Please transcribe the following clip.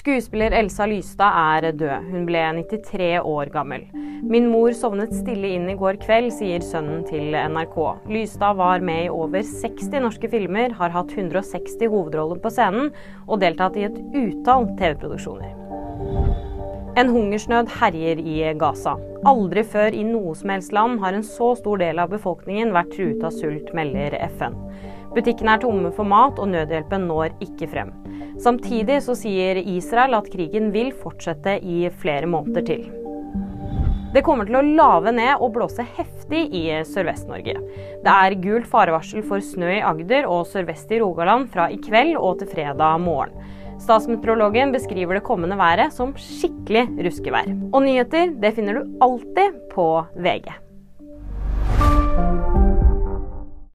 Skuespiller Elsa Lystad er død. Hun ble 93 år gammel. Min mor sovnet stille inn i går kveld, sier sønnen til NRK. Lystad var med i over 60 norske filmer, har hatt 160 hovedroller på scenen og deltatt i et utall TV-produksjoner. En hungersnød herjer i Gaza. Aldri før i noe som helst land har en så stor del av befolkningen vært truet av sult, melder FN. Butikkene er tomme for mat, og nødhjelpen når ikke frem. Samtidig så sier Israel at krigen vil fortsette i flere måneder til. Det kommer til å lave ned og blåse heftig i Sørvest-Norge. Det er gult farevarsel for snø i Agder og sørvest i Rogaland fra i kveld og til fredag morgen. Statsmeteorologen beskriver det kommende været som skikkelig ruskevær. Og nyheter det finner du alltid på VG.